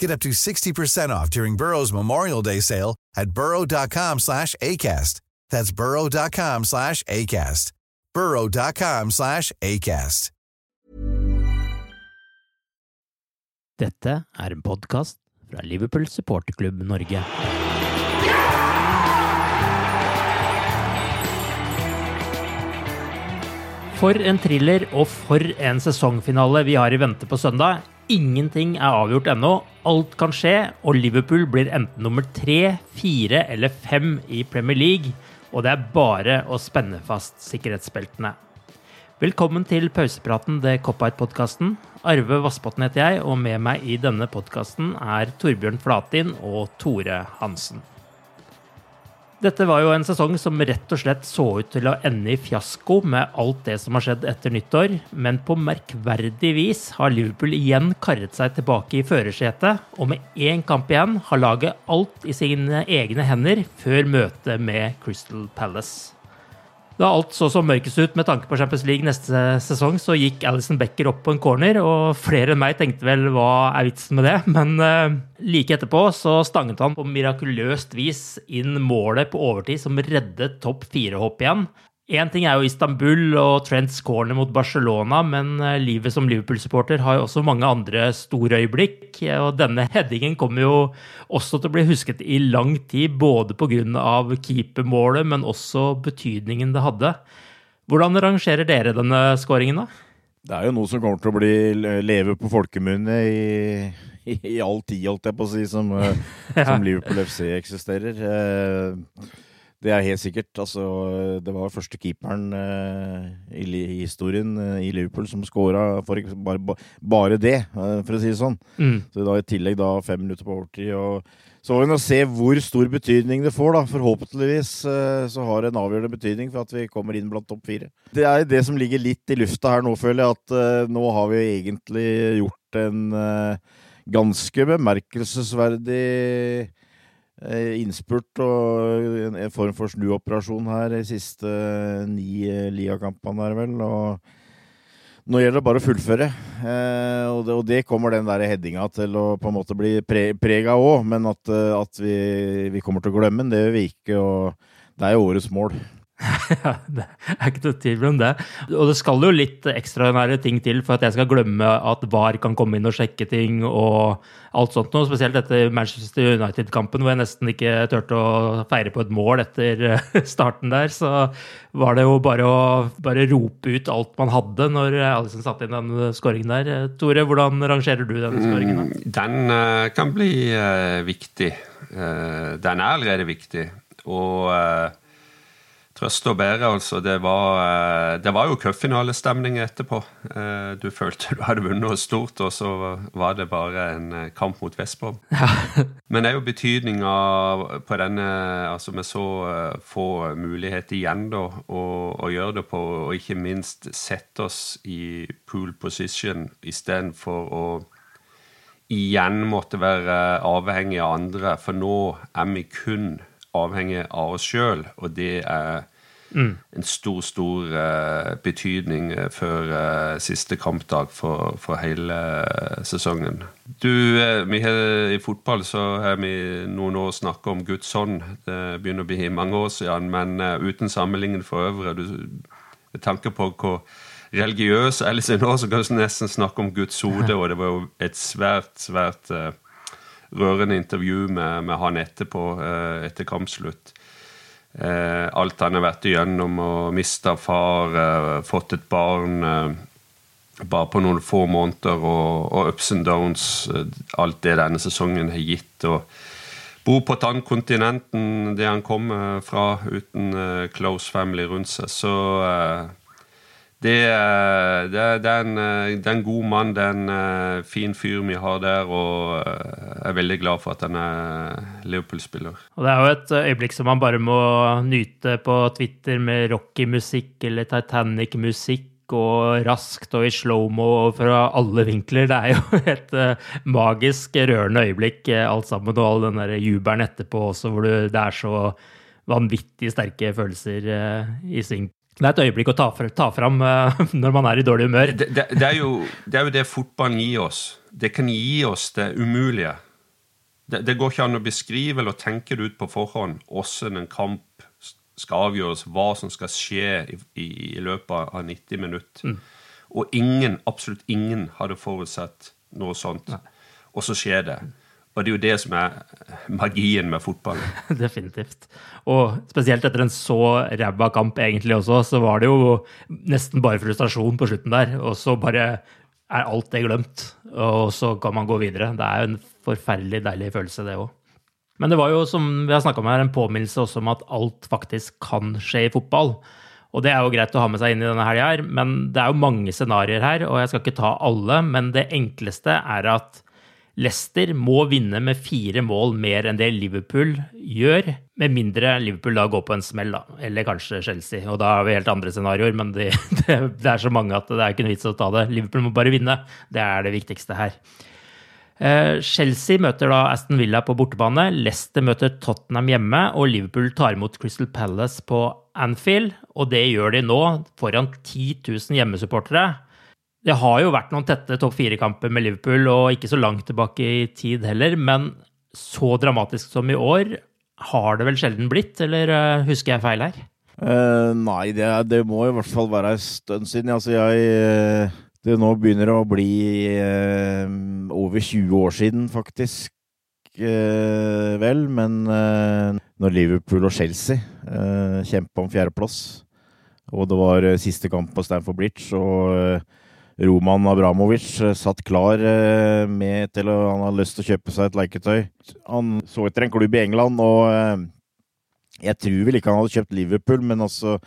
Get up to 60% off during Burrow's Memorial Day sale at burrow.com slash ACAST. That's burrow.com slash ACAST. burrow.com slash ACAST. Dette er en podkast fra Liverpool supporterklubb Norge. For en thriller og for en sesongfinale vi har i vente på søndag. Ingenting er avgjort ennå. Alt kan skje, og Liverpool blir enten nummer tre, fire eller fem i Premier League. Og det er bare å spenne fast sikkerhetsbeltene. Velkommen til pausepraten det Cop-Out-podkasten. Arve Vassbotn heter jeg, og med meg i denne podkasten er Torbjørn Flatin og Tore Hansen. Dette var jo en sesong som rett og slett så ut til å ende i fiasko med alt det som har skjedd etter nyttår, men på merkverdig vis har Liverpool igjen karret seg tilbake i førersetet, og med én kamp igjen har laget alt i sine egne hender før møtet med Crystal Palace. Da alt så så mørkest ut med tanke på Champions League neste sesong, så gikk Alison Becker opp på en corner, og flere enn meg tenkte vel hva er vitsen med det? Men uh, like etterpå så stanget han på mirakuløst vis inn målet på overtid som reddet topp fire-hopp igjen. Én ting er jo Istanbul og Trents corner mot Barcelona, men eh, livet som Liverpool-supporter har jo også mange andre store øyeblikk. Og denne headingen kommer jo også til å bli husket i lang tid, både pga. keepermålet, men også betydningen det hadde. Hvordan rangerer dere denne skåringen, da? Det er jo noe som kommer til å bli leve på folkemunne i, i, i all tid, holdt jeg på å si, som, som Liverpool FC eksisterer. Eh, det er helt sikkert. Altså, det var første keeperen uh, i, i, historien uh, i Liverpool som skåra bare, bare, det, uh, for å si det sånn. Mm. Så da i tillegg da fem minutter på overtid. og så får vi nå se hvor stor betydning det får. da. Forhåpentligvis så har det en avgjørende betydning for at vi kommer inn blant topp fire. Det er det som ligger litt i lufta her nå, føler jeg. At nå har vi egentlig gjort en ganske bemerkelsesverdig Eh, innspurt og en form for snuoperasjon her de siste ni eh, ligakampene, er vel. og nå gjelder det bare å fullføre, eh, og, det, og, det, kommer den der headinga til å på en måte bli pre, prega òg. Men at, at vi, vi, kommer til å glemme den, det gjør vi ikke. Og det er jo årets mål. ja, det er ikke noe tvil om det. Og det skal jo litt ekstraordinære ting til for at jeg skal glemme at VAR kan komme inn og sjekke ting og alt sånt noe. Spesielt etter Manchester United-kampen hvor jeg nesten ikke turte å feire på et mål etter eh, starten der. Så var det jo bare å bare rope ut alt man hadde når Alison satte inn den skåringen der. Tore, hvordan rangerer du denne skåringen? Mm, den uh, kan bli viktig. Den er allerede viktig. Og Trøst og bære, altså. Det var, eh, det var jo cupfinalestemning etterpå. Eh, du følte du hadde vunnet noe stort, og så var det bare en eh, kamp mot Vestbom. Ja. Men det er jo betydninga på denne Altså med så få muligheter igjen, da, å gjøre det på, og ikke minst sette oss i pool position istedenfor å igjen måtte være avhengig av andre, for nå er vi kun avhengig av oss sjøl, og det er mm. en stor, stor uh, betydning før uh, siste kampdag for, for hele sesongen. Du, vi har, I fotball så har vi noen år snakka om Guds hånd. Det begynner å bli mange år siden, men uten sammenligning for øvrig. Du, med tanke på hvor religiøs Alice er nå, så kan du nesten snakke om Guds hode, og det var jo et svært, svært rørende intervju med, med han etterpå, uh, etter kampslutt. Uh, alt han har vært igjennom, og mista far, fått et barn bare på noen få måneder, og, og ups and downs, alt det denne sesongen har gitt. og Bo på et annet kontinenten, det han kom fra, uten close family rundt seg. Så det, det, det, er en, det, er en, god mann, det er en uh, fin fyr vi har der, og jeg er veldig glad for at han er Liverpool-spiller. Og Det er jo et øyeblikk som man bare må nyte på Twitter med Rocky-musikk eller Titanic-musikk og raskt og i slow-mo og fra alle vinkler. Det er jo et magisk rørende øyeblikk alt sammen, og all den der jubelen etterpå også, hvor det er så vanvittig sterke følelser i sving det er et øyeblikk å ta, ta fram uh, når man er i dårlig humør. Det, det, det, er jo, det, er jo, det fotballen gir oss. Det kan gi oss det umulige. Det, går ikke an å beskrive eller tenke det ut på forhånd hvordan en kamp skal avgjøres, hva som skal skje i, i, i løpet av 90 minutter. Mm. Og ingen, absolutt ingen, hadde forutsett noe sånt. Nei. Og så skjer det. Og det er jo det som er magien med fotball. Definitivt. Og spesielt etter en så ræva kamp egentlig også, så var det jo nesten bare frustrasjon på slutten der. Og så bare er alt det glemt, og så kan man gå videre. Det er jo en forferdelig deilig følelse, det òg. Men det var jo, som vi har snakka om her, en påminnelse også om at alt faktisk kan skje i fotball. Og det er jo greit å ha med seg inn i denne helga her, men det er jo mange scenarioer her, og jeg skal ikke ta alle. Men det enkleste er at Leicester må vinne med fire mål mer enn det Liverpool gjør, med mindre Liverpool da går på en smell, da. Eller kanskje Chelsea. Og da har vi helt andre scenarioer, men det, det, det, er så mange at det er ikke noe vits å ta det. Liverpool må bare vinne. Det er det viktigste her. Eh, Chelsea møter da Aston Villa på bortebane. Leicester møter Tottenham hjemme, og Liverpool tar imot Crystal Palace på Anfield. Og det gjør de nå foran 10 000 hjemmesupportere. Det har jo vært noen tette topp fire-kamper med Liverpool, og ikke så langt tilbake i tid heller. Men så dramatisk som i år har det vel sjelden blitt, eller uh, husker jeg feil her? Uh, nei, det, det, må i hvert fall være en stund siden. Altså, jeg eh, Det nå begynner å bli uh, over 20 år siden, faktisk. vel, men når Liverpool og Chelsea uh, kjempa om fjerdeplass, og det var siste kamp på Stamford Bridge, og Roman Abramovic eh, satt klar eh, med til å Han hadde lyst til å kjøpe seg et leketøy. Han så etter en klubb i England, og eh, jeg tror vel ikke han hadde kjøpt Liverpool, men altså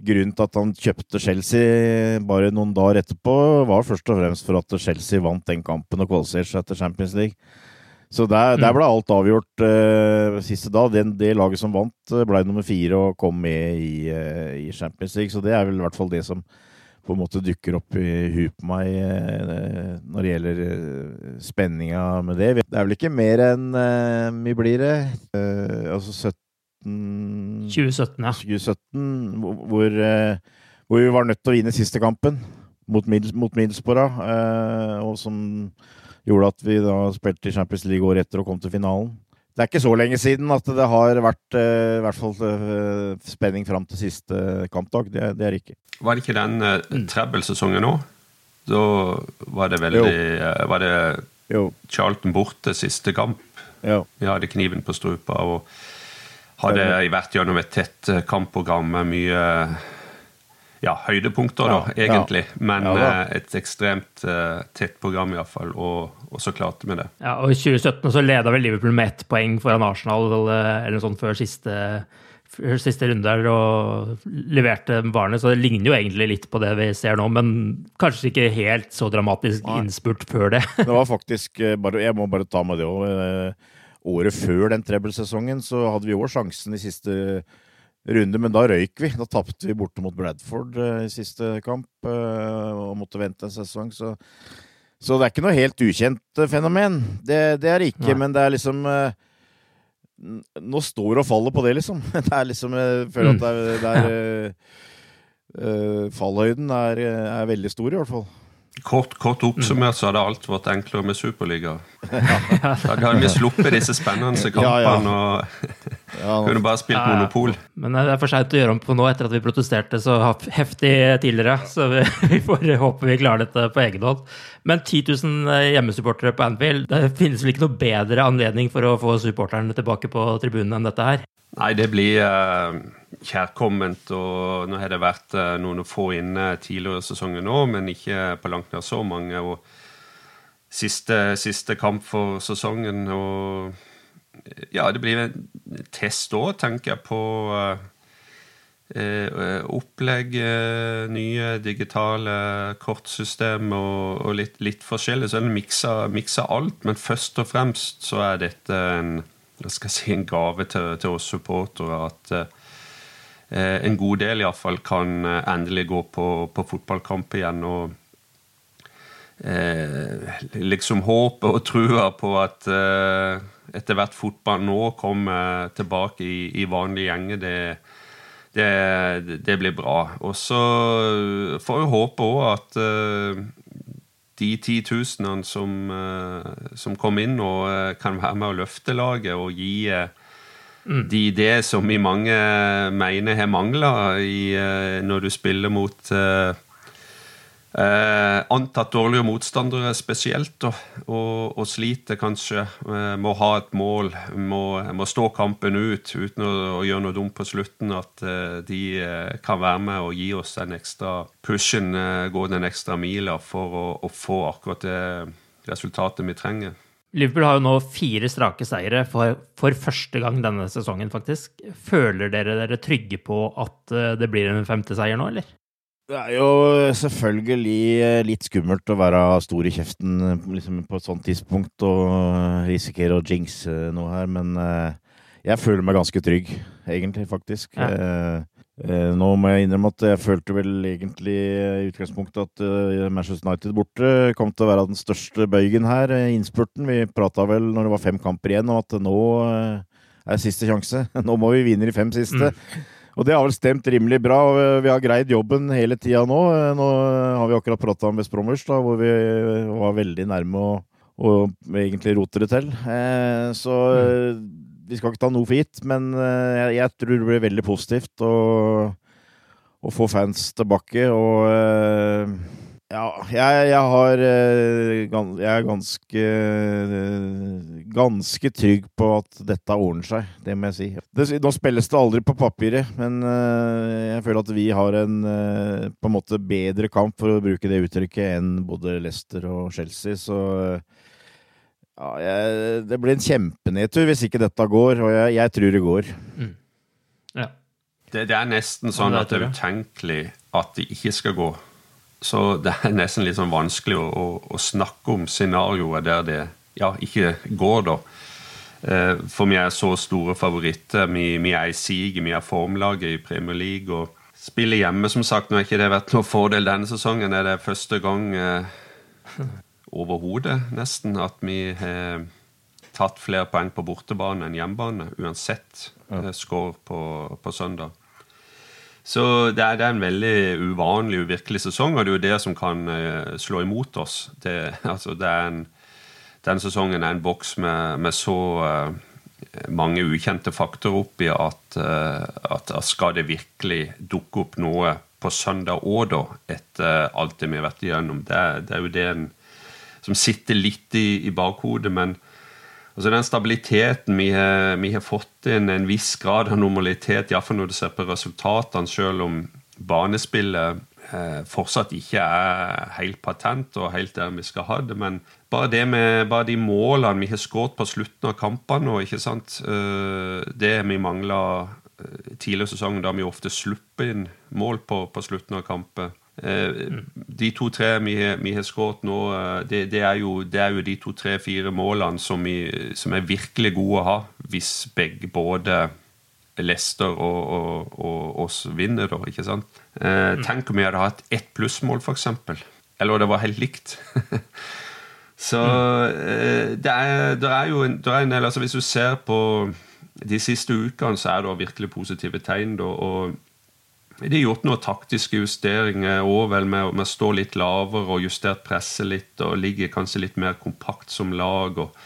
Grunnen til at han kjøpte Chelsea bare noen dager etterpå, var først og fremst for at Chelsea vant den kampen og kvalifiserte seg til Champions League. Så der, der mm. ble alt avgjort uh, siste dag. Det, det, laget som vant, ble nummer fire og kom med i, uh, i Champions League. Så det er vel i hvert fall det som på en måte dukker opp i huet på meg eh, når det gjelder eh, spenninga med det. Det er vel ikke mer enn mye blir det? Altså 17 2017, ja. 2017, hvor, hvor, vi var nødt til å vinne siste kampen mot, Middles, mot Middlesbrough, og som gjorde at vi da spilte i Champions League året etter og kom til finalen det er ikke så lenge siden at det har vært uh, i hvert fall uh, spenning fram til siste kampdag. Det, det er ikke. Var det ikke den uh, trebbelsesongen òg? Da var det veldig uh, Var det jo. Charlton borte siste kamp? Jo. Vi hadde kniven på strupa og hadde vært gjennom et tett kampprogram med mye ja, høydepunkter, da, ja, egentlig. Men ja, eh, et ekstremt uh, tett program, iallfall. Og, og så klarte vi det. Ja, og I 2017 så leda vel Liverpool med ett poeng foran Arsenal eller noe sånt før siste, før siste runde der, og leverte varene. Så det ligner jo egentlig litt på det vi ser nå, men kanskje ikke helt så dramatisk innspurt før det. det var faktisk eh, bare, Jeg må bare ta med det òg. Året før den trebbelsesongen så hadde vi òg sjansen i siste runde, men da røyk vi. Da tapte vi borte mot Bradford uh, i siste kamp uh, og måtte vente en sesong. Så, så, det er ikke noe helt ukjent uh, fenomen. Det, det, er det ikke, Nei. men det er liksom nå står og faller på det, liksom. Det er liksom Jeg føler at det er, det er Fallhøyden er, er, veldig stor, i hvert fall. Kort, kort oppsummert så hadde alt vært enklere med Superliga. Da hadde vi sluppet disse spennende kampene og kunne bare spilt Monopol. Men det er for seint å gjøre om på nå, etter at vi protesterte så heftig tidligere. Så vi får håpe vi klarer dette på egen hånd. Men 10 000 hjemmesupportere på Anfield, det finnes vel ikke noe bedre anledning for å få supporterne tilbake på tribunen enn dette her? Nei, det blir uh, kjærkomment. og Nå har det vært uh, noen få inne tidligere i sesongen nå, men ikke på langt nær så mange. og Siste, siste kamp for sesongen. og Ja, det blir en test òg, tenker jeg, på eh, opplegg, nye digitale kortsystem og, og litt, litt, forskjellig. Så en mikser, alt, men først og fremst så er dette en si, en gave til, til oss supportere at eh, en god del iallfall kan eh, endelig gå på, på fotballkamp igjen. og eh, liksom håpet og trua på at eh, etter hvert fotball nå kommer tilbake i, i vanlige gjenger, det, det, det, blir bra. Og så får vi håpe òg at eh, de titusenene som, eh, som kom inn eh, kan være med å løfte laget og gi eh, mm. de det som i mange mener har mangla når du spiller mot Eh, antatt dårlige motstandere spesielt, og, og, og sliter kanskje eh, må ha et mål, må, må stå kampen ut uten å, å, gjøre noe dumt på slutten. At eh, de eh, kan være med og gi oss den ekstra pushen, eh, gå den ekstra mila for å, å, få akkurat det resultatet vi trenger. Liverpool har jo nå fire strake seire for, for første gang denne sesongen, faktisk. Føler dere dere trygge på at eh, det blir en femte seier nå, eller? Det er jo selvfølgelig eh, litt skummelt å være stor i kjeften eh, liksom på et sånt tidspunkt og risikere å jinxe noe her, men eh, jeg føler meg ganske trygg, egentlig, faktisk. Ja. Nå må jeg innrømme at jeg følte vel egentlig i utgangspunktet at Manchester United borte kom til å være den største bøygen her, i innspurten. Vi prata vel når det var fem kamper igjen om at nå er siste sjanse. Nå må vi vinne de fem siste. Mm. Og det har vel stemt rimelig bra. og Vi har greid jobben hele tida nå. Nå har vi akkurat prata om West Bromwich, da, hvor vi var veldig nærme å, egentlig rote det til. Eh, så mm. Vi skal ikke ta noe for gitt, men eh, jeg, jeg, tror det blir veldig positivt å, å få fans tilbake. Og eh, ja, jeg, jeg, har eh, Jeg er ganske ganske trygg på at dette ordner seg, det må jeg si. Det, nå spilles det aldri på papiret, men jeg føler at vi har en på en måte bedre kamp, for å bruke det uttrykket, enn både Leicester og Chelsea. Så ja, jeg, det blir en kjempenedtur hvis ikke dette går, og jeg, jeg tror det går. Mm. Ja. Det, det, er nesten sånn at det er utenkelig at det ikke skal gå. Så det er nesten litt sånn vanskelig å, å, å snakke om scenarioer der det ja, ikke går, da. Eh, for vi er så store favoritter. Vi, vi er i siget, vi er formlaget i Premier League. og Spiller hjemme, som sagt. Nå har ikke det vært noen fordel denne sesongen. Er det første gang eh, overhodet, nesten, at vi har tatt flere poeng på bortebane enn hjemmebane, uansett ja. Eh, score på, på søndag. Så det er, det er, en veldig uvanlig, uvirkelig sesong, og det er jo det som kan uh, slå imot oss. Det, altså, det er en, den sesongen er en boks med, med så uh, mange ukjente faktorer oppi at, at, skal det virkelig dukke opp noe på søndag òg, da, etter alt det vi har vært igjennom, det, det er jo det en, som sitter litt i, i bakhodet. men Altså Den stabiliteten vi har, vi har fått inn, en viss grad av normalitet, iallfall når du ser på resultatene, selv om banespillet eh, fortsatt ikke er helt patent og helt der vi skal ha det. Men bare, det med, bare de målene vi har skåret på slutten av kampene nå, ikke sant? Eh, det vi mangla eh, tidligere i sesongen, da vi ofte slipper inn mål på, på slutten av kamper. Eh, de to-tre vi, vi, har skåret nå, eh, det, det, er jo, det, er jo, de to-tre-fire målene som, vi, som, er virkelig gode å ha, hvis begge både Leicester og, og, og oss vinner, da. ikke sant? Eh, mm. tenk om vi hadde hatt ett plussmål, f.eks. Eller det var helt likt. Så mm. eh, det, er, det, er, jo en, det er en del altså Hvis du ser på de siste ukene så er det virkelig positive tegn. Og de har gjort noen taktiske justeringer òg, med, med, å stå litt lavere og justert presset litt og ligge kanskje litt mer kompakt som lag. og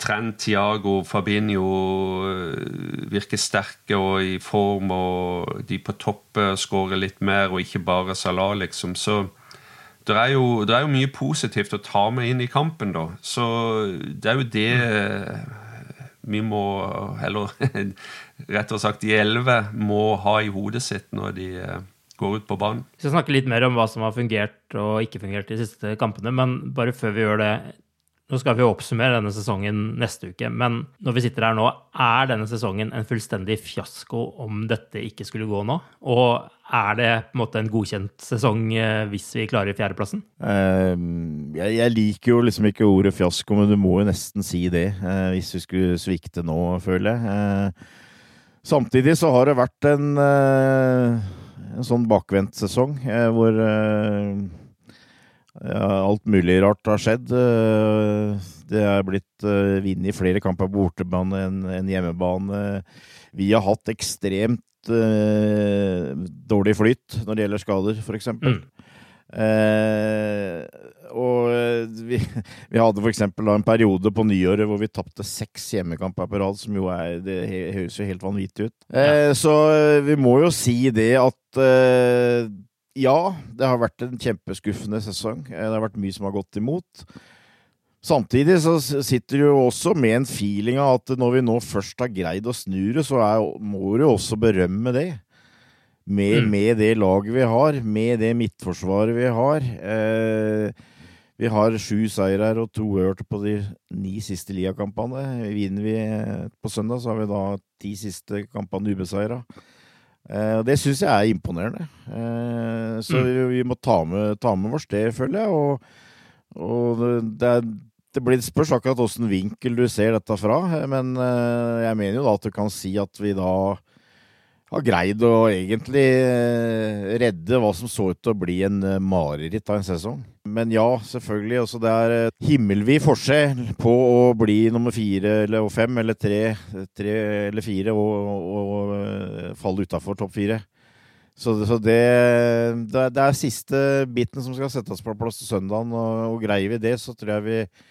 Trent, Tiago, Fabinho eh, virker sterke og i form, og de på topp skårer litt mer, og ikke bare Salah, liksom. Så det er, jo, det er jo mye positivt å ta med inn i kampen, da. Så det er jo det vi må Eller rett og sagt de elleve må ha i hodet sitt når de eh, går ut på banen. Vi skal snakke litt mer om hva som har fungert og ikke fungert de siste kampene, men bare før vi gjør det nå skal vi oppsummere denne sesongen neste uke, men når vi sitter her nå, er denne sesongen en fullstendig fiasko om dette ikke skulle gå nå? Og er det på en måte en godkjent sesong eh, hvis vi klarer fjerdeplassen? Uh, jeg, jeg, liker jo liksom ikke ordet fiasko, men du må jo nesten si det uh, hvis vi skulle svikte nå, føler jeg. Samtidig så har det vært en, en sånn bakvendt sesong hvor ja, alt mulig rart har skjedd. Eh, det er blitt vunnet flere kamper på bortebane enn hjemmebane. Vi har hatt ekstremt dårlig flyt når det gjelder skader, f.eks. Mm. Uh, og vi, vi hadde f.eks. en periode på nyåret hvor vi tapte seks hjemmekamper på rad, som jo er, det høres jo helt vanvittig ut. Ja. Så vi må jo si det at ja, det har vært en kjempeskuffende sesong. Eh, det har vært mye som har gått imot. Samtidig så sitter du jo også med en feeling av at når vi nå først har greid å snu det, så er, må du også berømme det. Med, mm. med, det laget vi har, med det midtforsvaret vi har. Eh, vi har sju seire og to hørte på de ni siste Lia-kampene. Vinner vi på søndag, så har vi da ti siste kampene ubeseira. Eh, det syns jeg er imponerende. Eh, så mm. vi, vi, må ta med, ta med oss det, føler jeg. Og, og det, det blir spørs akkurat åssen vinkel du ser dette fra. Men uh, jeg mener jo da at du kan si at vi da har greid å egentlig redde hva som så ut til å bli en mareritt av en sesong. Men ja, selvfølgelig. Også det er eh, himmelvid forskjell på å bli nummer fire eller fem eller tre, tre eller fire og, og, og eh, falle utafor topp fire. Så, så det, det, er, det, er siste biten som skal settes på plass til søndagen. Og, og greier vi det, så tror jeg vi,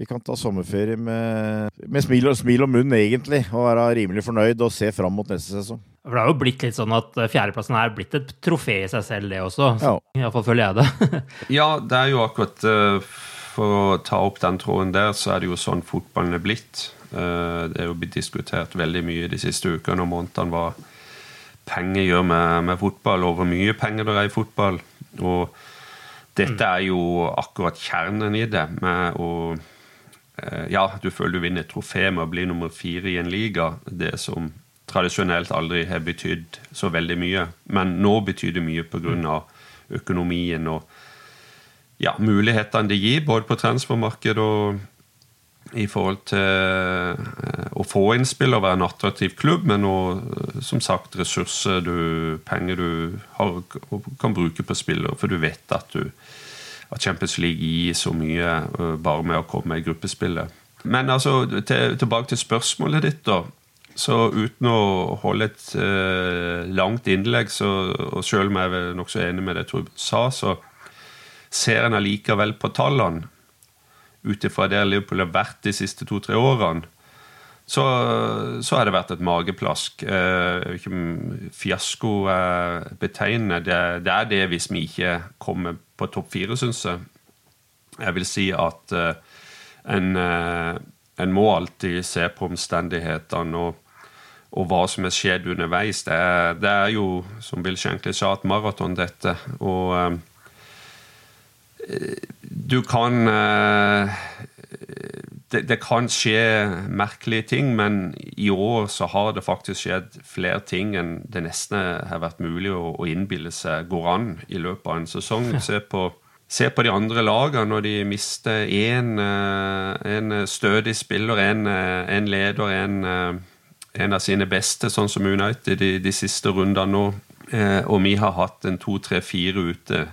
vi kan ta sommerferie med, med smil, og, smil og munn, egentlig. Og være rimelig fornøyd og se fram mot neste sesong. For det har jo blitt litt sånn at eh, fjerdeplassen er blitt et trofé i seg selv, det også. Ja. Iallfall føler jeg det. ja, det er jo akkurat uh, For å ta opp den tråden der, så er det jo sånn fotballen er blitt. Uh, det er jo blitt diskutert veldig mye de siste ukene og månedene hva penger gjør med, med, fotball, og hvor mye penger det er i fotball. Og dette er jo akkurat kjernen i det. med å ja, du føler du vinner et trofé med å bli nummer fire i en liga. Det som tradisjonelt aldri har betydd så veldig mye. Men nå betyr det mye pga. økonomien og ja, mulighetene det gir, både på transfermarkedet og i forhold til eh, å få innspill og være en attraktiv klubb, men òg eh, som sagt ressurser, du, penger du har, kan bruke på spillere. For du vet at, du, at Champions League gir så mye eh, bare med å komme i gruppespillet. Men altså, til, tilbake til spørsmålet ditt, da. Så uten å holde et eh, langt innlegg, så, og selv om jeg er nokså enig med det Trud sa, så ser en allikevel på tallene, ut ifra der Liverpool har vært de siste to-tre årene, så, så, har det vært et mageplask. Uh, fiasko eh, betegnende. Det, det, er det hvis vi ikke kommer på topp fire, syns jeg. Jeg vil si at eh, en en må alltid se på omstendighetene og, og, hva som er skjedd underveis. Det er, det er jo, som Bill Shankly sa, et maraton, dette. Og uh, du kan uh, det, det, kan skje merkelige ting, men i år så har det faktisk skjedd flere ting enn det nesten har vært mulig å, å innbille seg går an i løpet av en sesong. Se på Se på de andre lagene når de mister én en eh, stødig spiller, en, eh, leder, en, eh, en, av sine beste, sånn som United de, de siste rundene nå. Og vi har hatt en to, tre, fire ute.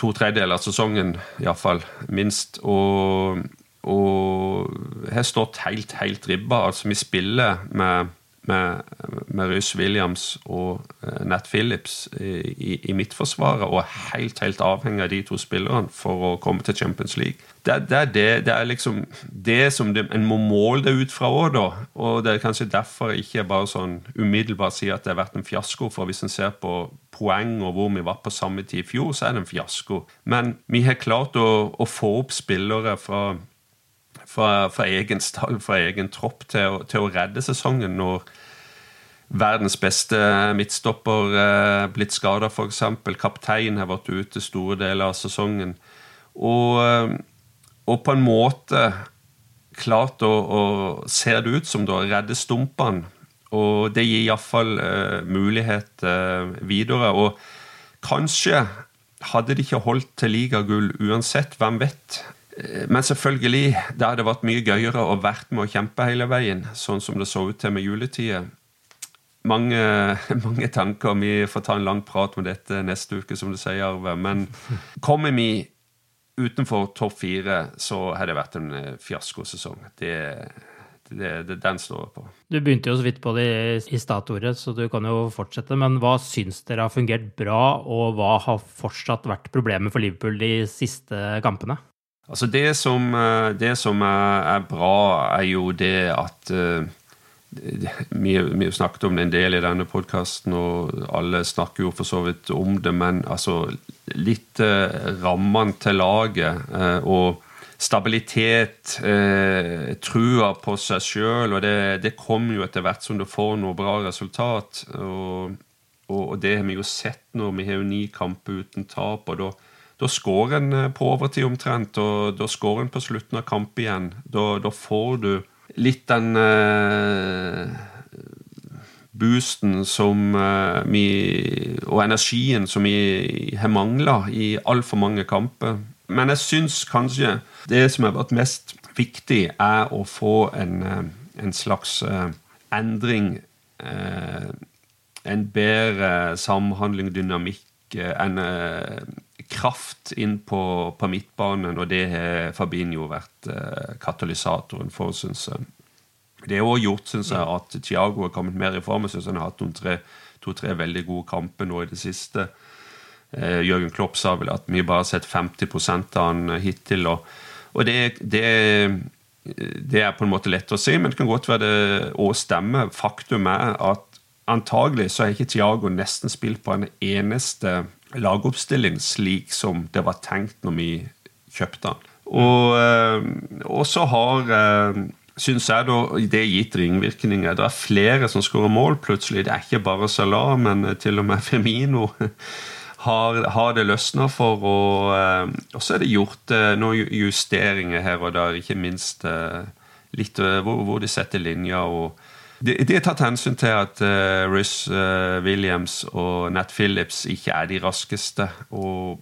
To tredjedeler av sesongen, iallfall. Minst. Og, og har stått helt, helt ribba. Altså, vi spiller med med, med Rhys Williams og uh, Nat Phillips i, i midtforsvaret, og er helt helt avhengig av de to spillerne for å komme til Champions League. Det, det, er, det, det er liksom det som en må måle det ut fra òg, da. Og det er kanskje derfor jeg ikke bare sånn umiddelbart sier at det har vært en fiasko. For hvis en ser på poeng og hvor vi var på samme tid i fjor, så er det en fiasko. Men vi har klart å, å få opp spillere fra fra, fra egen fra egen tropp, til å, til å redde sesongen når verdens beste midtstopper eh, blitt skada, f.eks. Kaptein har vært ute store deler av sesongen. Og, eh, og på en måte klart å, å ser det ut som da redde stumpene. Og det gir iallfall eh, mulighet eh, videre. Og kanskje hadde de ikke holdt til ligagull uansett, hvem vet? Eh, men selvfølgelig, det hadde vært mye gøyere å vært med å kjempe hele veien, sånn som det så ut til med juletider. Mange, mange, tanker. Vi får ta en lang prat med dette neste uke, som du sier, Arve. Men kommer vi utenfor topp fire, så har det vært en eh, fiaskosesong. Det, det, det, den står på. Du begynte jo så vidt på det i startordet, så du kan jo fortsette. Men hva syns dere har fungert bra, og hva har fortsatt vært problemet for Liverpool de siste kampene? Altså det som, eh, det som er, bra, er jo det at uh, vi, har snakket om det en del i denne podkasten, og alle snakker jo for så vidt om det, men altså litt uh, rammene til laget og stabilitet, trua på seg sjøl, og det, det kommer jo etter hvert som du får noe bra resultat. Og, og, og det har vi jo sett nå. Vi har jo ni kamper uten tap. og da da skårer en eh, på overtid omtrent, og da skårer en på slutten av kamp igjen. Da, da får du litt den eh, boosten som vi Og energien som vi har mangla i altfor mange kamper. Men jeg syns kanskje det som har vært mest viktig, er å få en, en slags endring. en bedre samhandling, dynamikk, en kraft inn på, på midtbanen, og det har Fabinho vært eh, katalysatoren for, syns jeg. Det har òg gjort synes jeg, at Thiago har kommet mer i form. Jeg syns han har hatt to-tre veldig gode kamper nå i det siste. Eh, Jørgen Klopp sa vel at vi bare har sett 50 av han hittil. Og, og det, det, det, er på en måte lett å si, men det kan godt være det òg stemmer. Faktum er at antagelig så har ikke Thiago nesten spilt på en eneste lagoppstilling slik som det var tenkt når vi kjøpte den. Og, eh, og så har eh, syns jeg da, det er gitt ringvirkninger. Det er flere som skårer mål plutselig. Det er ikke bare Salah, men til og med Firmino har, har det løsna for. Og, eh, og, så er det gjort noen justeringer her og der, ikke minst litt hvor, hvor de setter linja. og de, de, har tatt hensyn til at uh, Rhys uh, Williams og Nat Phillips ikke er de raskeste. Og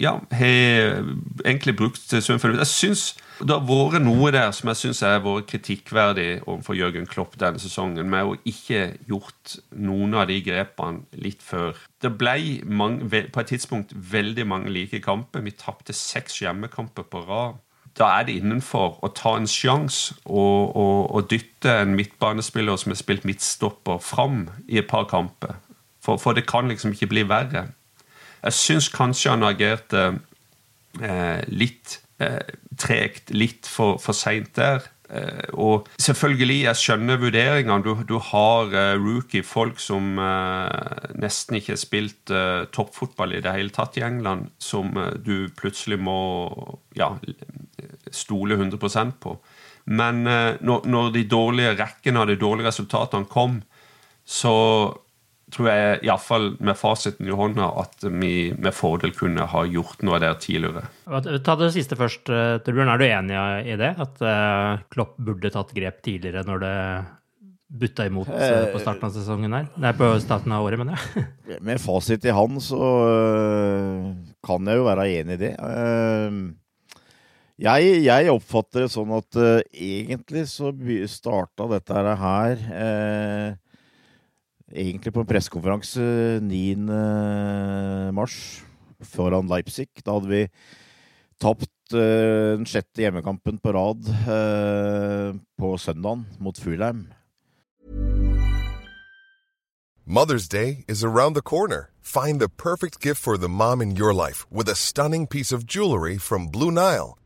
ja, har egentlig brukt sunn Jeg syns det har vært noe der som jeg syns har vært kritikkverdig overfor Jørgen Klopp denne sesongen, med å ikke gjort noen av de grepene litt før. Det ble mange, på et tidspunkt veldig mange like kamper. Vi tapte seks hjemmekamper på rad da er det innenfor å ta en sjanse og, og, og, dytte en midtbanespiller som har spilt midtstopper, fram i et par kamper. For, for det kan liksom ikke bli verre. Jeg syns kanskje han agerte eh, litt eh, tregt, litt for, for seint der. Eh, og selvfølgelig, jeg skjønner vurderingene. Du, du har eh, rookie-folk som uh, nesten ikke har spilt uh, toppfotball i det hele tatt i England, som du plutselig må ja, stole 100% på. Men når, når, de dårlige rekkene av de dårlige resultatene kom, så tror jeg iallfall med fasiten i hånda at vi med fordel kunne ha gjort noe der tidligere. Ta det siste først, eh, Torbjørn. Er du enig i det? At eh, Klopp burde tatt grep tidligere når det butta imot eh, på starten av sesongen her? Nei, på starten av året, mener jeg. med fasit i hånd så kan jeg jo være enig i det. Jeg, jeg, oppfatter det sånn at uh, egentlig så starta dette her uh, egentlig på en pressekonferanse 9. mars foran Leipzig. Da hadde vi tapt uh, den sjette hjemmekampen på rad på søndagen mot Fulheim. Mother's Day is around the corner. Find the perfect gift for the mom in your life with a stunning piece of jewelry from Blue Nile.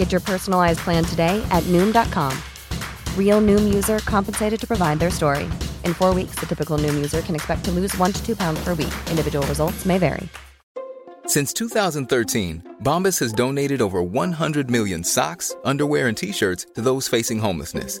Get your personalized plan today at Noom.com. Real Noom user compensated to provide their story. In four weeks, the typical Noom user can expect to lose one to two pounds per week. Individual results may vary. Since 2013, Bombas has donated over 100 million socks, underwear, and t shirts to those facing homelessness.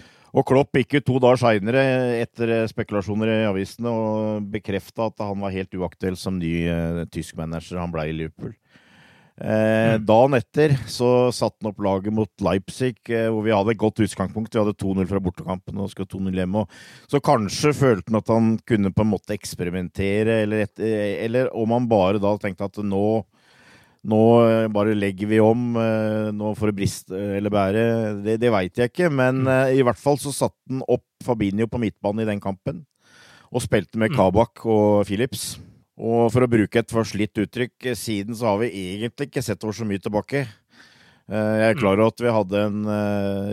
og Klopp gikk ut to dager seinere, etter spekulasjoner i avisene, og bekrefta at han var helt uaktuell som ny eh, tysk manager. Han ble i Liverpool. Eh, mm. Dagen etter så satte han opp laget mot Leipzig, eh, hvor vi hadde et godt utgangspunkt. Vi hadde 2-0 fra bortekampen og skulle 2-0 hjemme. Så kanskje følte han at han kunne på en måte eksperimentere, eller, et, eller om han bare da tenkte at nå nå eh, bare legger vi om, eh, nå for å briste eller bære. Det, det veit jeg ikke, men mm. Eh, i hvert fall så satte han opp Fabinho på midtbanen i den kampen. Og spilte med mm. Kabak og Philips. Og for å bruke et forslitt uttrykk, siden så har vi egentlig ikke sett over så mye tilbake. Jeg er klar over at vi hadde en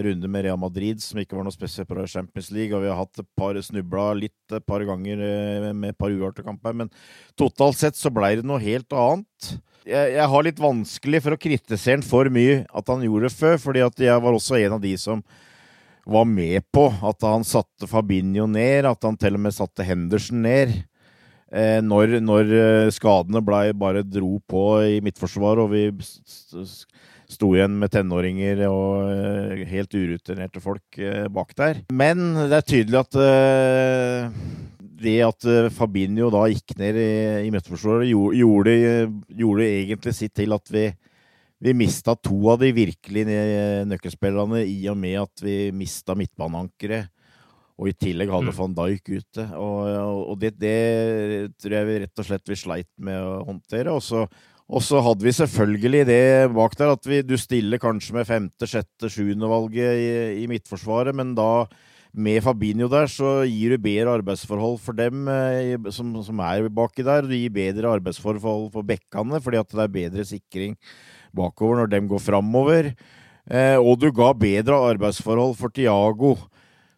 runde med Real Madrid som ikke var noe spesielt på Champions League, og vi har hatt et par snubla litt et par ganger med et par uavgjorte kamper, men totalt sett så blei det noe helt annet jeg, jeg, har litt vanskelig for å kritisere han for mye at han gjorde det før, fordi at jeg var også en av de som var med på at han satte Fabinho ned, at han til og med satte Henderson ned. Eh, når, når, eh, skadene blei bare dro på i midtforsvaret, og vi sto igjen med tenåringer og eh, helt urutinerte folk eh, bak der. Men det er tydelig at eh, det at Fabinho da gikk ned i, i midtforsvaret, gjorde, gjorde, egentlig sitt til at vi, vi mista to av de virkelig nøkkelspillerne i og med at vi mista midtbaneankeret. Og i tillegg hadde mm. van Dijk ute. Og, og det, det, tror jeg vi rett og slett vi sleit med å håndtere. Og så, og så hadde vi selvfølgelig det bak der at vi, du stiller kanskje med femte, sjette, sjuende valget i, i midtforsvaret, men da med Fabinho der, så gir du bedre arbeidsforhold for dem eh, som, som, er baki der. Du gir bedre arbeidsforhold for bekkene, fordi at det er bedre sikring bakover når de går framover. Eh, og du ga bedre arbeidsforhold for Tiago,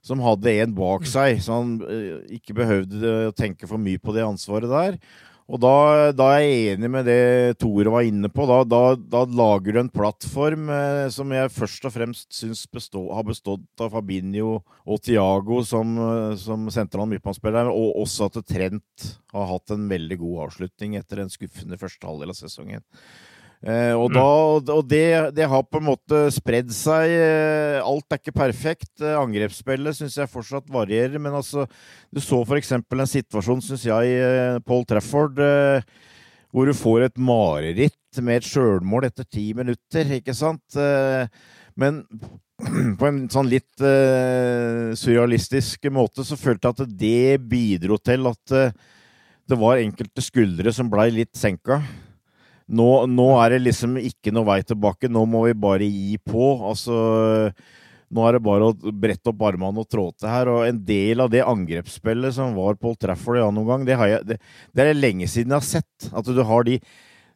som hadde en bak seg, så han eh, ikke behøvde å tenke for mye på det ansvaret der. Og da, da, er jeg enig med det Tore var inne på. Da, da, da lager du en plattform eh, som jeg først og fremst syns bestå, har bestått av Fabinho og Tiago som, eh, som sentrale midtbanespillere, og også at Trent har hatt en veldig god avslutning etter en skuffende første halvdel av sesongen. Eh, og, da, og det, det, har på en måte spredd seg. Eh, alt er ikke perfekt. Eh, angrepsspillet syns jeg fortsatt varierer. Men altså, du så f.eks. en situasjon, syns jeg, eh, Paul Trafford, eh, hvor du får et mareritt med et sjølmål etter ti minutter, ikke sant? Eh, men på en sånn litt surrealistisk måte så følte jeg at det bidro til at det var enkelte skuldre som blei litt senka. Nå, nå, er det liksom ikke noe vei tilbake. Nå må vi bare gi på. Altså, nå er det bare å brette opp armene og trå til her. Og en del av det angrepsspillet som var Paul Trafford ja, noen gang, det, jeg, det, det, er det lenge siden jeg har sett. At du har de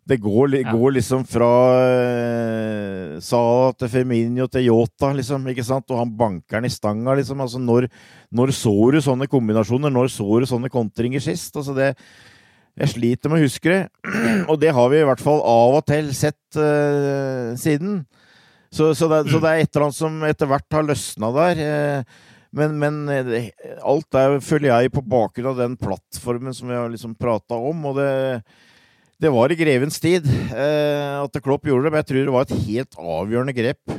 Det går, ja. går liksom fra eh, Sala til Feminio til Yota, liksom. ikke sant? Og han banker den i stanga, liksom. Altså, når, når så du sånne kombinasjoner? Når så du sånne kontringer sist? Altså, det jeg sliter med å huske det, og det har vi i hvert fall av og til sett uh, siden. Så, så, det, så, det, er et eller annet som etter hvert har løsna der. Uh, men, men det, alt er, føler jeg, på bakgrunn av den plattformen som vi har liksom prata om. Og det, det, var i grevens tid at Klopp gjorde det, men jeg tror det var et helt avgjørende grep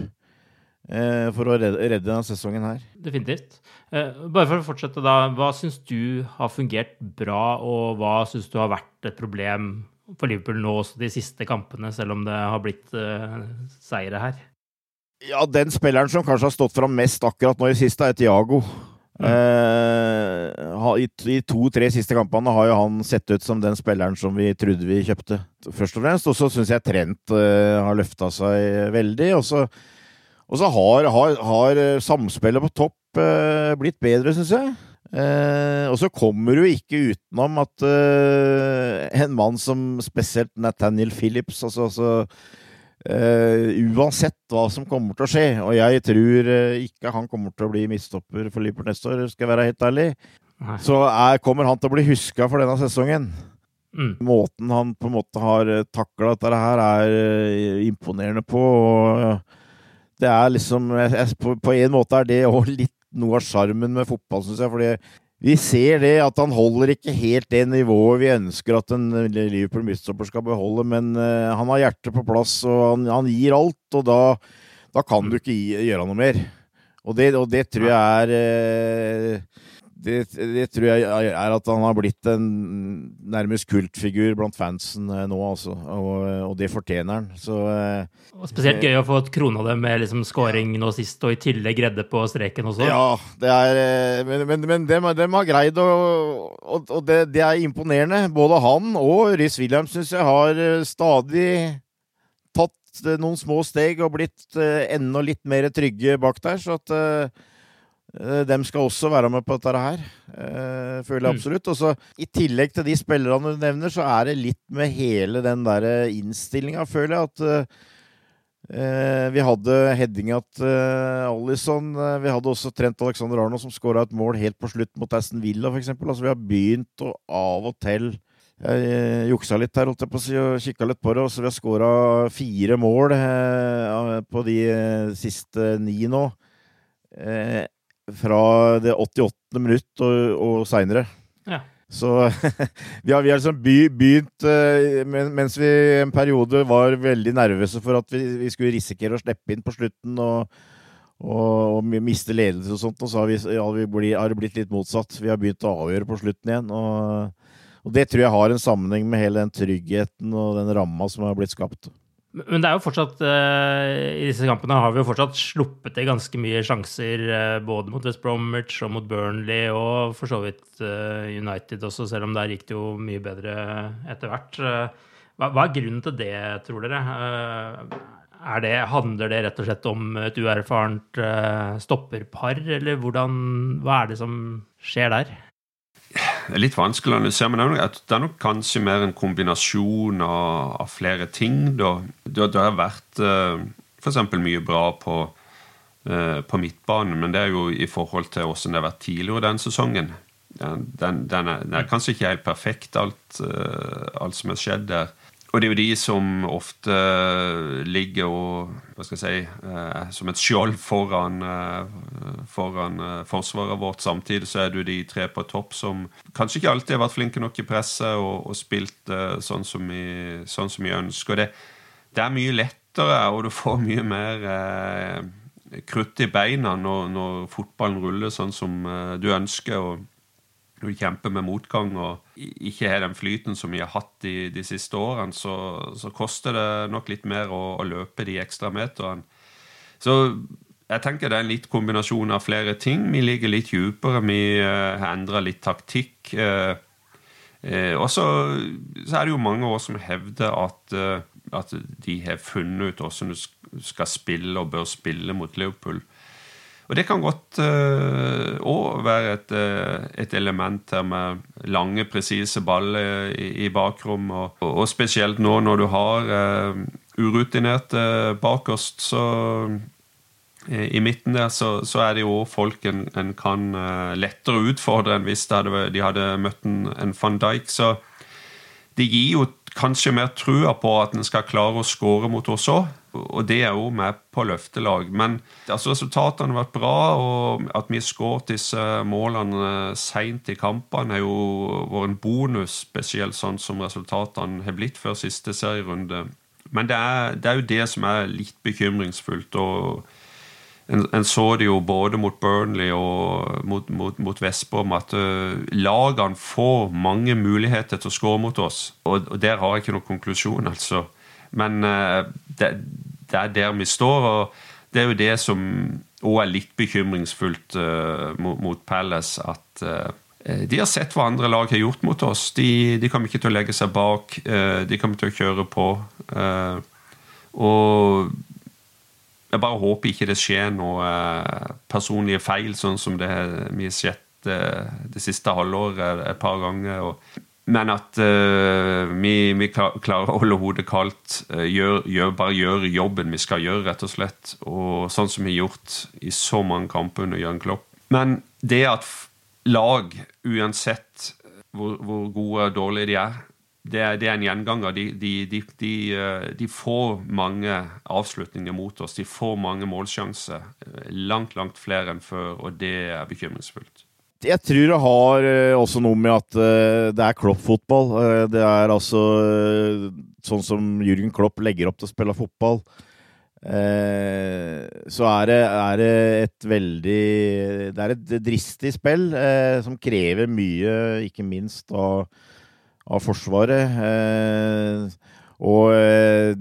for å redde, redde denne sesongen her. Definitivt. Eh, bare for å fortsette, da. Hva syns du har fungert bra, og hva syns du har vært et problem for Liverpool nå også de siste kampene, selv om det har blitt uh, seire her? Ja, den spilleren som kanskje har stått fram mest akkurat nå i siste, er Tiago. Mm. Eh, I de to-tre siste kampene har jo han sett ut som den spilleren som vi trodde vi kjøpte, først og fremst. Og så syns jeg Trent eh, har løfta seg veldig. Og så, og så har, har, har samspillet på topp eh, blitt bedre, syns jeg. Eh, og så kommer du ikke utenom at eh, en mann som spesielt Nathaniel Phillips altså, altså Uansett hva som kommer til å skje, og jeg tror ikke han kommer til å bli midtstopper for Liverpool neste år, skal jeg være helt ærlig, Nei. så er, kommer han til å bli huska for denne sesongen. Mm. Måten han på en måte har takla dette her, er imponerende på. og det er liksom på, på en måte er det òg litt noe av sjarmen med fotball, syns jeg. fordi vi ser det at han holder ikke helt det nivået vi ønsker at en Liverpool midtstopper skal beholde, men uh, han har hjertet på plass, og han, han gir alt, og da, da kan du ikke gi, gjøre noe mer. Og det, og det tror jeg er uh, det, det, tror jeg er at han har blitt en nærmest kultfigur blant fansen eh, nå, altså. Og, og det fortjener han. Så, eh, og spesielt gøy å få et krona det med liksom scoring nå sist, og i tillegg redde på streken også. Ja, det er eh, Men, men, men dem, dem, har greid og, Og, og det, det, er imponerende. Både han og Rhys Williams syns jeg har stadig tatt noen små steg og blitt enda litt mer trygge bak der. Så at Eh, dem skal også være med på dette her, eh, føler jeg mm. absolutt. Og så I tillegg til de spillerne du nevner, så er det litt med hele den der innstillinga, føler jeg. At uh, vi hadde headinga til uh, Alison. Vi hadde også Trent Alexander Arno som skåra et mål helt på slutt mot Aston Villa, f.eks. Altså, vi har begynt å av og til jeg juksa litt her, holdt jeg på å si, og kikka litt på det. Så vi har skåra fire mål på de siste ni nå fra det 88. minutt og, og seinere. Ja. Så vi har, vi har liksom begynt uh, Mens vi en periode var veldig nervøse for at vi, vi skulle risikere å slippe inn på slutten og, og, og miste ledelse og sånt, og så har, vi, vi bli, har, det blitt litt motsatt. Vi har begynt å avgjøre på slutten igjen. Og, og det tror jeg har en sammenheng med hele den tryggheten og den ramma som har blitt skapt. Men det er jo fortsatt uh, i disse kampene har vi jo fortsatt sluppet til ganske mye sjanser, uh, både mot West Bromwich og mot Burnley, og for så vidt uh, United også, selv om der gikk det jo mye bedre etter hvert. Hva, hva, er grunnen til det, tror dere? Det, handler det rett og slett om et uerfarent stopperpar, eller hvordan, hva er det som skjer der? Er litt vanskelig å analysere, men det er nok kanskje mer en kombinasjon av, av flere ting. Da. Det, det har vært eh, f.eks. mye bra på, eh, på midtbanen, men det er jo i forhold til hvordan det har vært tidligere den sesongen. Den, den, den, er, den er, kanskje ikke helt perfekt, alt, uh, alt, som har skjedd der. Og det er jo de som ofte ligger og hva skal jeg si, uh, som et skjold foran, uh, foran forsvaret vårt. Samtidig så er det jo de tre på topp som kanskje ikke alltid har vært flinke nok i presset og, og spilt sånn som, vi, sånn, ønsker. Det, det, er mye lettere, og du får mye mer krutt i beina når, når, fotballen ruller sånn som du ønsker. og når du kjemper med motgang og ikke har den flyten som vi har hatt de, de siste årene, så, så, koster det nok litt mer å, å løpe de ekstra meterne. Så jeg tenker det er en litt kombinasjon av flere ting. Vi ligger litt dypere, vi uh, har endra litt taktikk. Uh, uh, og så, er det jo mange år som hevder at, at de har funnet ut hvordan du skal spille og bør spille mot Liverpool. Og det kan godt òg uh, være et, uh, et, element her med lange, presise baller i, i bakrom. Og, og, spesielt nå når du har uh, urutinerte bakerst, så i midten der så, så, er det jo folk en, en kan lettere utfordre enn hvis de hadde, de hadde møtt en, en van Dijk. Så det gir jo kanskje mer trua på at en skal klare å skåre mot oss òg. Og det er jo med på løftelag. Men altså, resultatene har vært bra, og at vi har skåret disse målene seint i kampene, har jo vært en bonus, spesielt sånn som resultatene har blitt før siste serierunde. Men det er, det er jo det som er litt bekymringsfullt. og en, en, så det jo både mot Burnley og mot, mot, mot Vestbom at uh, lagene får mange muligheter til å skåre mot oss. Og, og, der har jeg ikke noen konklusjon, altså. Men uh, det, det, er der vi står, og det er jo det som òg er litt bekymringsfullt uh, mot, mot, Palace. At de har sett hva andre lag har gjort mot oss. De, de kommer ikke til å legge seg bak. de kommer til å kjøre på. og jeg bare håper ikke det skjer noe eh, personlige feil, sånn som det vi har sett eh, det siste halvåret et par ganger. Men at uh, vi, vi, klarer å holde hodet kaldt, gjør, gjør, bare gjøre jobben vi skal gjøre, rett og slett. Og sånn som vi har gjort i så mange kamper under Jørgen Klopp. Men det at lag, uansett hvor, hvor gode og dårlige de er, det det er, en gjenganger. De, de, de, eh, de, får mange avslutninger mot oss. De får mange målsjanser. Eh, langt, langt flere enn før, og det er bekymringsfullt. Jeg tror det har eh, også noe med at det er Klopp-fotball. Det er altså sånn som Jürgen Klopp legger opp til å spille fotball. Så er det, er det et veldig Det er et dristig spill som krever mye, ikke minst av av Forsvaret. Eh, og eh,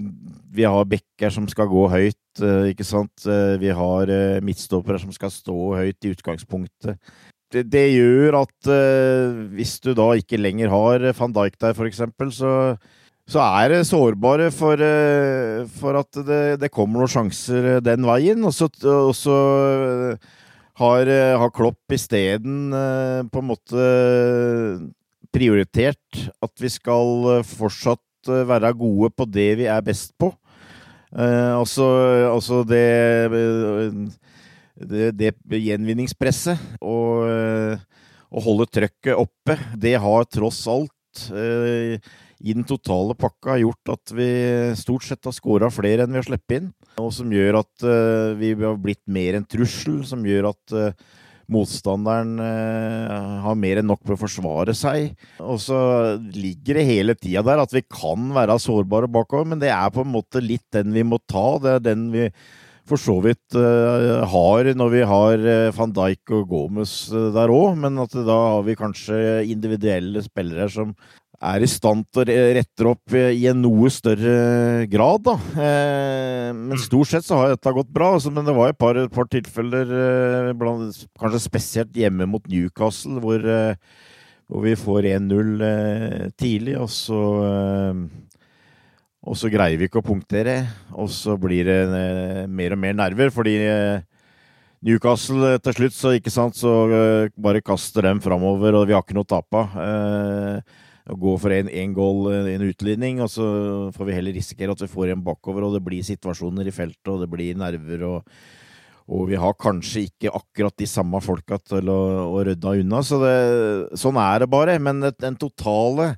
vi har bekker som skal gå høyt, eh, ikke sant. Vi har midtstoppere som skal stå høyt i utgangspunktet. Det, gjør at hvis du da ikke lenger har van Dijk der, f.eks., så så er det sårbare for, for at det, det, kommer noen sjanser den veien. Og så, og så har, har Klopp isteden på en måte prioritert at vi skal eh, fortsatt eh, være gode på det vi er best på. Eh, altså, altså det, det, det gjenvinningspresset og å holde trøkket oppe, det har tross alt eh, i den totale pakka gjort at vi stort sett har skåra flere enn vi har sluppet inn. Og som gjør at eh, vi har blitt mer en trussel, som gjør at eh, motstanderen eh, har mer enn nok for å forsvare seg. Og så ligger det hele tida der at vi kan være sårbare bakover, men det er på en måte litt den vi må ta. Det er den vi for så vidt uh, har når vi har uh, van Dijk og Gomez uh, der òg, men at da har vi kanskje individuelle spillere som er i stand til å rette opp i en noe større grad, da. Eh, men stort sett så har dette gått bra. Altså, men det var et par, et par tilfeller, eh, kanskje spesielt hjemme mot Newcastle, hvor, eh, hvor vi får 1-0 eh, tidlig, og så eh, Og så greier vi ikke å punktere, og så blir det eh, mer og mer nerver, fordi Newcastle til slutt, så ikke sant, så bare kaster dem framover, og vi har ikke noe å tape å gå for en goal, en utligning, og så får vi heller risikere at vi får en bakover, og det blir situasjoner i feltet, og det blir nerver og, og vi har kanskje ikke akkurat de samme folka til å, å rydde unna. Så det, sånn er det bare. Men den totale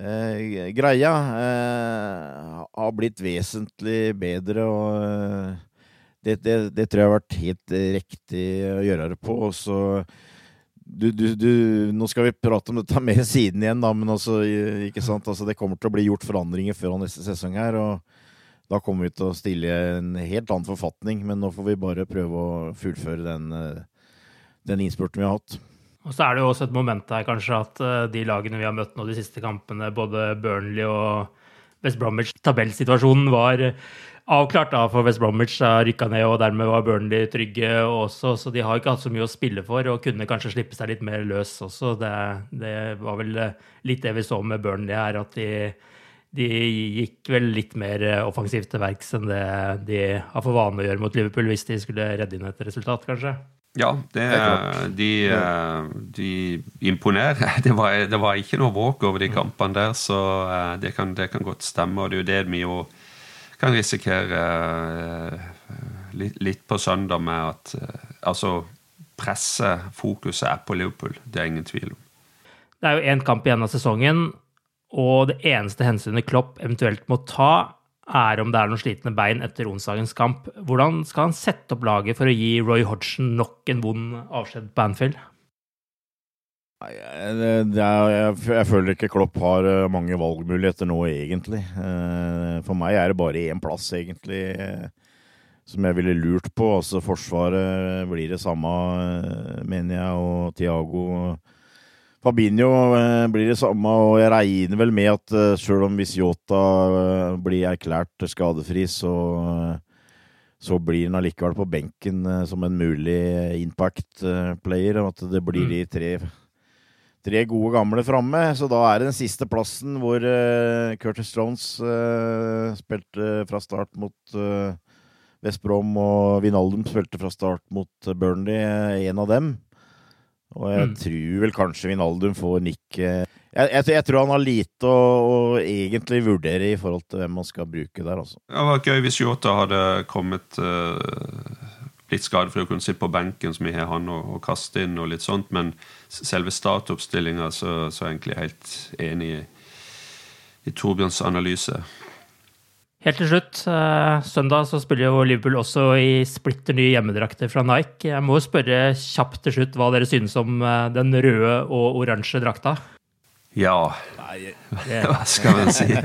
eh, greia eh, har blitt vesentlig bedre, og eh, det, det, det, tror jeg har vært helt riktig å gjøre det på. Og så du, du, du, nå skal vi prate om dette mer siden igjen, da, men altså, ikke sant? Altså, det kommer til å bli gjort forandringer før neste sesong her. og da kommer vi til å stille en helt annen forfatning, men nå får vi bare prøve å fullføre den, eh, den innspurten vi har hatt. Og så er det jo også et moment her kanskje at eh, de lagene vi har møtt nå de siste kampene, både Burnley og West Bromwich, tabellsituasjonen var avklart da, for West Bromwich har rykka ned, og dermed var Burnley trygge også. Så de har ikke hatt så mye å spille for, og kunne kanskje slippe seg litt mer løs også. Det, det var vel litt det vi så med Burnley her, at de de gikk vel litt mer eh, offensivt til verks enn det de har for vane å gjøre mot Liverpool, hvis de skulle redde inn et resultat, kanskje? Ja, det, de, eh, de, imponerer. Det var, det var, ikke noe våk over de mm. kampene der, så eh, det kan, det kan godt stemme. Og det er jo det vi jo kan risikere litt, litt på søndag med at altså pressefokuset er på Liverpool. Det er ingen tvil om. Det er jo én kamp igjen av sesongen. Og det eneste hensynet Klopp eventuelt må ta, er om det er noen slitne bein etter onsdagens kamp. Hvordan skal han sette opp laget for å gi Roy Hodgson nok en vond avskjed på Anfield? Jeg, føler ikke Klopp har eh, mange valgmuligheter nå, egentlig. Eh, for meg er det bare én plass, egentlig, eh, som jeg ville lurt på. Altså Forsvaret blir det samme, mener jeg, og Tiago Fabinho eh, blir det samme, og jeg regner vel med at selv sjøl om hvis Yota uh, blir erklært skadefri, så, så blir han allikevel på benken som en mulig impact-player. Og at det blir mm. de tre, tre gode gamle framme. Så da er det den siste plassen hvor Curtis Jones spilte fra start mot West Brom, og Vinaldum spilte fra start mot Burnley, en av dem. Og jeg mm. tror vel kanskje Vinaldum får nikk jeg, jeg, jeg, tror han har lite å, å, egentlig vurdere i forhold til hvem man skal bruke der. Altså. Det var gøy hvis Yota hadde kommet uh, litt skadefri og kunne sitte på benken, som vi har han, og, og, kaste inn og litt sånt. Men selve startoppstillinga så, så er jeg egentlig helt enig i, i Torbjørns analyse. Helt til slutt, eh, søndag så spiller jo Liverpool også i splitter nye hjemmedrakter fra Nike. Jeg må spørre kjapt til slutt hva dere synes om eh, den røde og oransje drakta? Ja Hva skal man si? Er,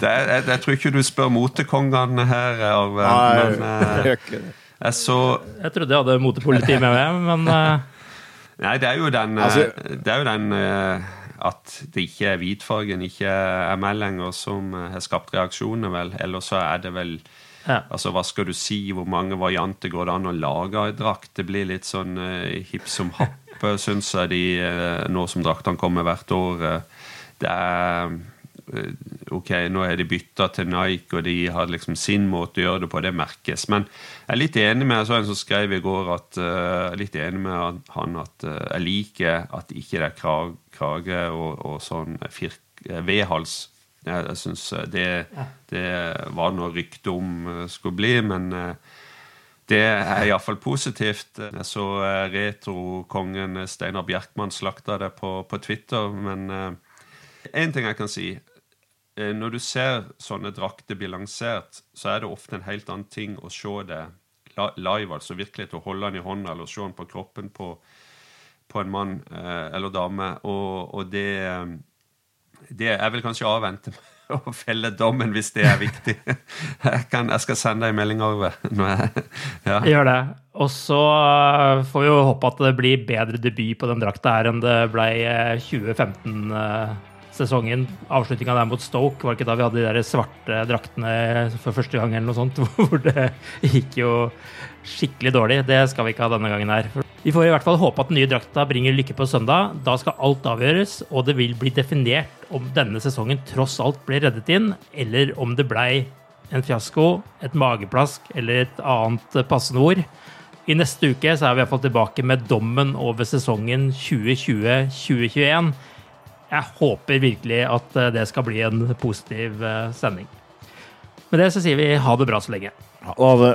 jeg, jeg, tror ikke du spør motekongene her, Arve. Men uh, jeg så Jeg trodde jeg hadde motepoliti med meg, men uh... Nei, det er jo den, altså, det er jo den uh, at det ikke er hvitfargen ikke er meg lenger, som har skapt reaksjoner, vel. Eller så er det vel ja. Altså, Hva skal du si? Hvor mange varianter går det an å lage i drakt? Det blir litt sånn uh, hipp som happe, syns jeg, de, uh, nå som draktene kommer hvert år. Uh, det er Ok, nå er de bytta til Nike, og de har liksom sin måte å gjøre det på. Det merkes. Men jeg er litt enig med jeg så en som skrev i går at uh, litt enig med han at jeg liker at ikke det er krag, krage og, og sånn firk, vedhals. Jeg, jeg syns det, det, var noe rykte om skulle bli, men uh, det er iallfall positivt. Jeg så retrokongen Steinar Bjerkmann slakta det på, på Twitter, men én ting jeg kan si Eh, når du ser sånne drakter bli lansert, så er det ofte en helt annen ting å se det live, altså virkelig til å holde den i hånda eller se den på kroppen på, på en mann eh, eller dame. Og, og det, eh, det Jeg vil kanskje avvente å felle dommen hvis det er viktig. Jeg, kan, jeg skal sende deg en melding, Arve. Ja. Gjør det. Og så får vi jo håpe at det blir bedre debut på den drakta her enn det ble 2015 sesongen. Avslutninga der mot Stoke, var ikke da vi hadde de der svarte draktene for første gang, eller noe sånt, hvor det gikk jo skikkelig dårlig. Det skal vi ikke ha denne gangen her. Vi får i hvert fall håpe at den nye drakta bringer lykke på søndag. Da skal alt avgjøres, og det vil bli definert om denne sesongen tross alt ble reddet inn, eller om det blei en fiasko, et mageplask eller et annet passende ord. I neste uke så er vi iallfall tilbake med dommen over sesongen 2020-2021 jeg håper virkelig at eh, det skal bli en positiv eh, sending. Med det så sier vi ha det bra så lenge. Ha det.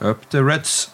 Up the Reds.